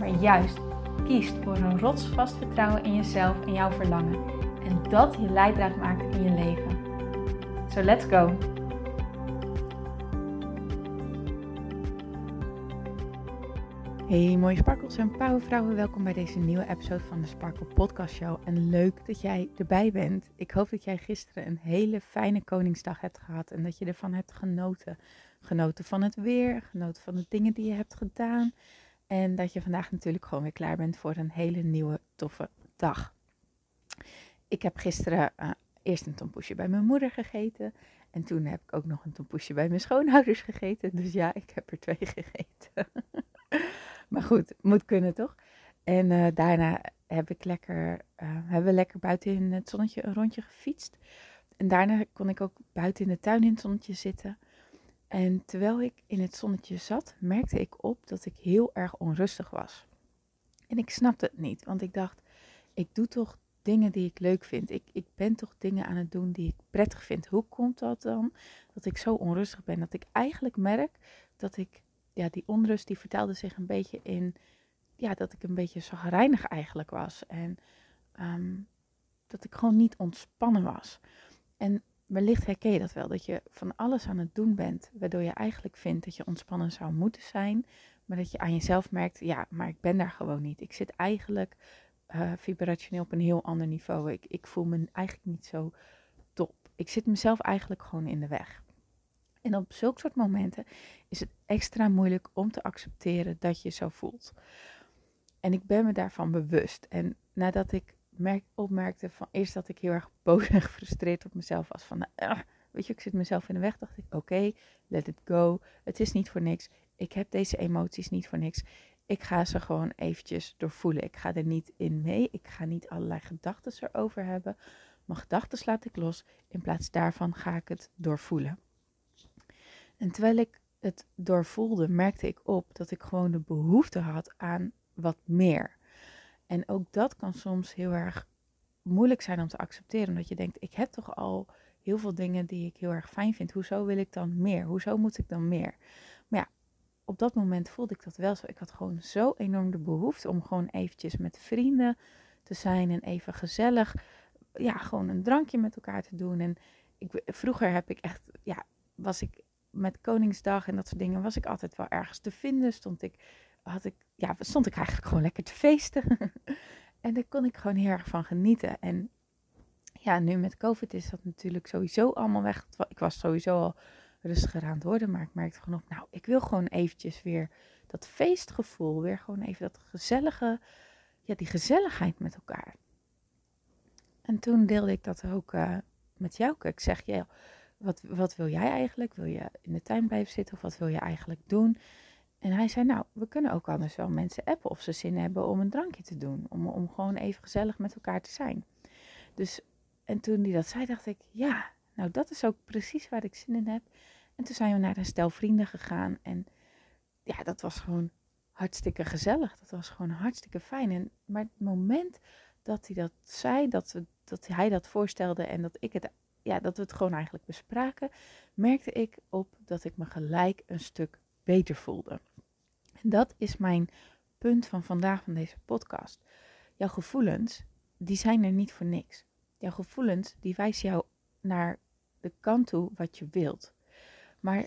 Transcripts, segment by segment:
maar juist kiest voor een rotsvast vertrouwen in jezelf en jouw verlangen. En dat je leidraad maakt in je leven. So let's go! Hey mooie sparkels en powervrouwen, welkom bij deze nieuwe episode van de Sparkle Podcast Show. En leuk dat jij erbij bent. Ik hoop dat jij gisteren een hele fijne Koningsdag hebt gehad en dat je ervan hebt genoten. Genoten van het weer, genoten van de dingen die je hebt gedaan. En dat je vandaag natuurlijk gewoon weer klaar bent voor een hele nieuwe toffe dag. Ik heb gisteren uh, eerst een tompoesje bij mijn moeder gegeten. En toen heb ik ook nog een tompoesje bij mijn schoonouders gegeten. Dus ja, ik heb er twee gegeten. maar goed, moet kunnen toch? En uh, daarna heb ik lekker, uh, hebben we lekker buiten in het zonnetje een rondje gefietst. En daarna kon ik ook buiten in de tuin in het zonnetje zitten. En terwijl ik in het zonnetje zat, merkte ik op dat ik heel erg onrustig was. En ik snapte het niet, want ik dacht, ik doe toch dingen die ik leuk vind. Ik, ik ben toch dingen aan het doen die ik prettig vind. Hoe komt dat dan dat ik zo onrustig ben? Dat ik eigenlijk merk dat ik, ja, die onrust die vertelde zich een beetje in, ja, dat ik een beetje zagrijnig eigenlijk was. En um, dat ik gewoon niet ontspannen was. En wellicht herken je dat wel, dat je van alles aan het doen bent, waardoor je eigenlijk vindt dat je ontspannen zou moeten zijn, maar dat je aan jezelf merkt, ja, maar ik ben daar gewoon niet. Ik zit eigenlijk uh, vibrationeel op een heel ander niveau. Ik, ik voel me eigenlijk niet zo top. Ik zit mezelf eigenlijk gewoon in de weg. En op zulke soort momenten is het extra moeilijk om te accepteren dat je zo voelt. En ik ben me daarvan bewust. En nadat ik merk, opmerkte van eerst dat ik heel erg boos en gefrustreerd op mezelf was. Van, uh, weet je, ik zit mezelf in de weg. Dacht ik, oké, let it go. Het is niet voor niks. Ik heb deze emoties niet voor niks. Ik ga ze gewoon eventjes doorvoelen. Ik ga er niet in mee. Ik ga niet allerlei gedachten erover hebben. Mijn gedachten laat ik los. In plaats daarvan ga ik het doorvoelen. En terwijl ik het doorvoelde, merkte ik op dat ik gewoon de behoefte had aan wat meer. En ook dat kan soms heel erg moeilijk zijn om te accepteren. Omdat je denkt, ik heb toch al heel veel dingen die ik heel erg fijn vind. Hoezo wil ik dan meer? Hoezo moet ik dan meer? Maar ja, op dat moment voelde ik dat wel zo. Ik had gewoon zo enorm de behoefte om gewoon eventjes met vrienden te zijn. En even gezellig, ja, gewoon een drankje met elkaar te doen. En ik, vroeger heb ik echt, ja, was ik met Koningsdag en dat soort dingen, was ik altijd wel ergens te vinden. Stond ik had ik, ja, stond ik eigenlijk gewoon lekker te feesten. en daar kon ik gewoon heel erg van genieten. En ja, nu met COVID is dat natuurlijk sowieso allemaal weg. Ik was sowieso al rustiger aan het worden, maar ik merkte gewoon op, nou, ik wil gewoon eventjes weer dat feestgevoel, weer gewoon even dat gezellige, ja, die gezelligheid met elkaar. En toen deelde ik dat ook uh, met jou. Ik zeg, ja, wat, wat wil jij eigenlijk? Wil je in de tuin blijven zitten of wat wil je eigenlijk doen? En hij zei, nou, we kunnen ook anders wel mensen appen of ze zin hebben om een drankje te doen. Om, om gewoon even gezellig met elkaar te zijn. Dus, en toen hij dat zei, dacht ik, ja, nou dat is ook precies waar ik zin in heb. En toen zijn we naar een stel vrienden gegaan. En ja, dat was gewoon hartstikke gezellig. Dat was gewoon hartstikke fijn. En, maar het moment dat hij dat zei, dat, we, dat hij dat voorstelde en dat ik het, ja, dat we het gewoon eigenlijk bespraken, merkte ik op dat ik me gelijk een stuk beter voelde. Dat is mijn punt van vandaag van deze podcast. Jouw gevoelens, die zijn er niet voor niks. Jouw gevoelens, die wijzen jou naar de kant toe wat je wilt. Maar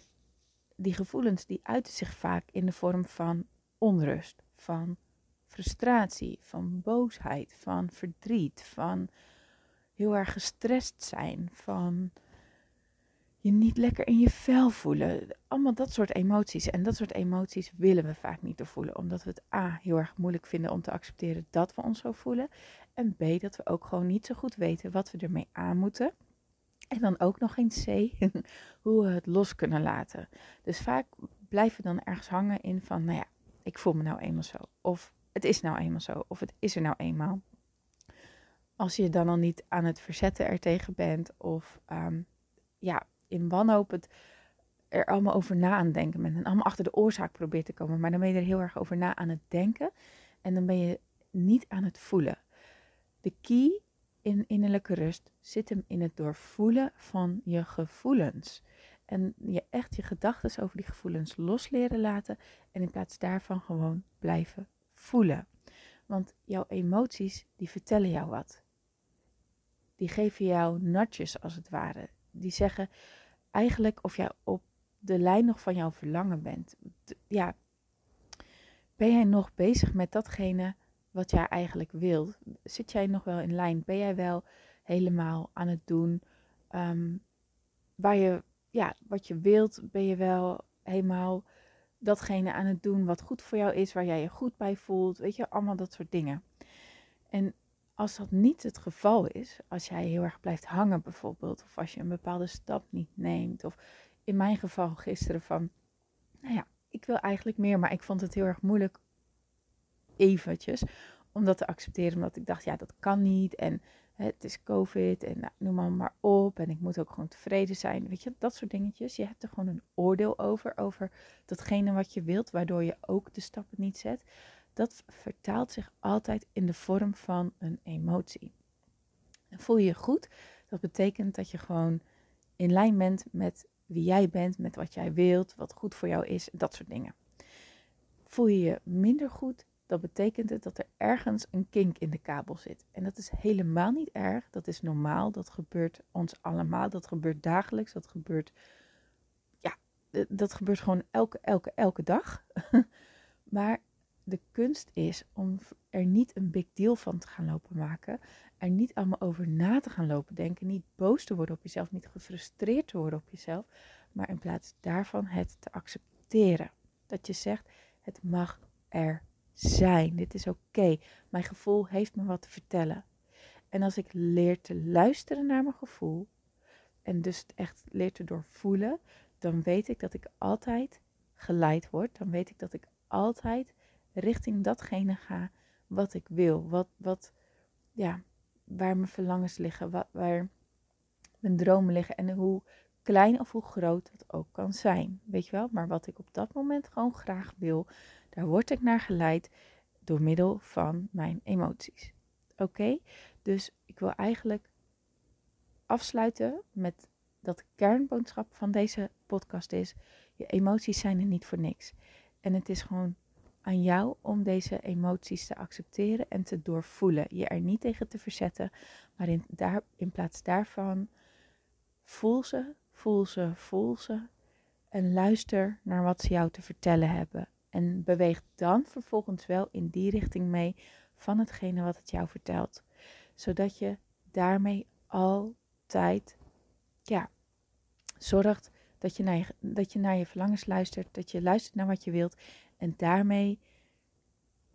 die gevoelens, die uiten zich vaak in de vorm van onrust, van frustratie, van boosheid, van verdriet, van heel erg gestrest zijn, van je niet lekker in je vel voelen. Allemaal dat soort emoties. En dat soort emoties willen we vaak niet voelen. Omdat we het A heel erg moeilijk vinden om te accepteren dat we ons zo voelen. En B dat we ook gewoon niet zo goed weten wat we ermee aan moeten. En dan ook nog eens C, hoe we het los kunnen laten. Dus vaak blijven we dan ergens hangen in van, nou ja, ik voel me nou eenmaal zo. Of het is nou eenmaal zo. Of het is er nou eenmaal. Als je dan al niet aan het verzetten ertegen bent. Of ehm, ja, in wanhoop het er allemaal over na aan het denken bent. En allemaal achter de oorzaak probeert te komen. Maar dan ben je er heel erg over na aan het denken. En dan ben je niet aan het voelen. De key in innerlijke rust zit hem in het doorvoelen van je gevoelens. En je echt je gedachten over die gevoelens los leren laten. En in plaats daarvan gewoon blijven voelen. Want jouw emoties, die vertellen jou wat. Die geven jou natjes als het ware. Die zeggen eigenlijk of jij op de lijn nog van jouw verlangen bent. Ja, ben jij nog bezig met datgene wat jij eigenlijk wilt? Zit jij nog wel in lijn? Ben jij wel helemaal aan het doen um, waar je, ja, wat je wilt? Ben je wel helemaal datgene aan het doen wat goed voor jou is, waar jij je goed bij voelt? Weet je, allemaal dat soort dingen. En als dat niet het geval is, als jij heel erg blijft hangen bijvoorbeeld, of als je een bepaalde stap niet neemt, of in mijn geval gisteren van, nou ja, ik wil eigenlijk meer, maar ik vond het heel erg moeilijk eventjes om dat te accepteren, omdat ik dacht, ja, dat kan niet en het is COVID en nou, noem maar op en ik moet ook gewoon tevreden zijn, weet je, dat soort dingetjes. Je hebt er gewoon een oordeel over, over datgene wat je wilt, waardoor je ook de stappen niet zet. Dat vertaalt zich altijd in de vorm van een emotie. voel je je goed? Dat betekent dat je gewoon in lijn bent met wie jij bent, met wat jij wilt, wat goed voor jou is, dat soort dingen. Voel je je minder goed, dan betekent het dat er ergens een kink in de kabel zit. En dat is helemaal niet erg, dat is normaal, dat gebeurt ons allemaal, dat gebeurt dagelijks, dat gebeurt, ja, dat gebeurt gewoon elke, elke, elke dag. maar de kunst is om er niet een big deal van te gaan lopen maken. Er niet allemaal over na te gaan lopen denken. Niet boos te worden op jezelf. Niet gefrustreerd te worden op jezelf. Maar in plaats daarvan het te accepteren. Dat je zegt: het mag er zijn. Dit is oké. Mijn gevoel heeft me wat te vertellen. En als ik leer te luisteren naar mijn gevoel. En dus echt leer te doorvoelen. Dan weet ik dat ik altijd geleid word. Dan weet ik dat ik altijd richting datgene ga wat ik wil. Wat, wat, ja, waar mijn verlangens liggen, waar mijn dromen liggen en hoe klein of hoe groot dat ook kan zijn. Weet je wel? Maar wat ik op dat moment gewoon graag wil, daar word ik naar geleid door middel van mijn emoties. Oké? Dus ik wil eigenlijk afsluiten met dat kernboodschap van deze podcast is: je emoties zijn er niet voor niks. En het is gewoon aan jou om deze emoties te accepteren en te doorvoelen. Je er niet tegen te verzetten, maar in, daar, in plaats daarvan voel ze, voel ze, voel ze. En luister naar wat ze jou te vertellen hebben. En beweeg dan vervolgens wel in die richting mee van hetgene wat het jou vertelt. Zodat je daarmee altijd ja, zorgt dat je, naar je, dat je naar je verlangens luistert. Dat je luistert naar wat je wilt. En daarmee,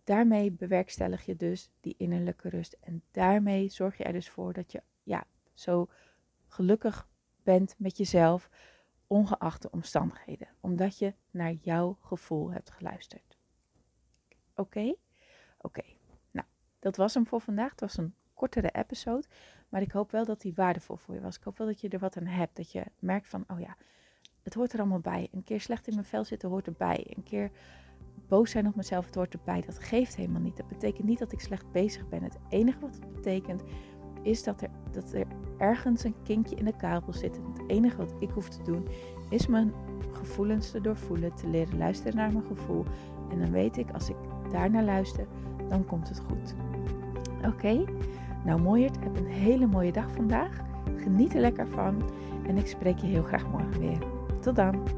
daarmee bewerkstellig je dus die innerlijke rust. En daarmee zorg je er dus voor dat je ja, zo gelukkig bent met jezelf, ongeacht de omstandigheden. Omdat je naar jouw gevoel hebt geluisterd. Oké? Oké. Nou, dat was hem voor vandaag. Het was een kortere episode. Maar ik hoop wel dat die waardevol voor je was. Ik hoop wel dat je er wat aan hebt. Dat je merkt van, oh ja, het hoort er allemaal bij. Een keer slecht in mijn vel zitten hoort erbij. Een keer boos zijn op mezelf, het hoort erbij. Dat geeft helemaal niet. Dat betekent niet dat ik slecht bezig ben. Het enige wat het betekent is dat er, dat er ergens een kinkje in de kabel zit. En het enige wat ik hoef te doen is mijn gevoelens te doorvoelen, te leren luisteren naar mijn gevoel. En dan weet ik, als ik daarnaar luister, dan komt het goed. Oké? Nou mooiert, heb een hele mooie dag vandaag. Geniet er lekker van. En ik spreek je heel graag morgen weer. Tot dan.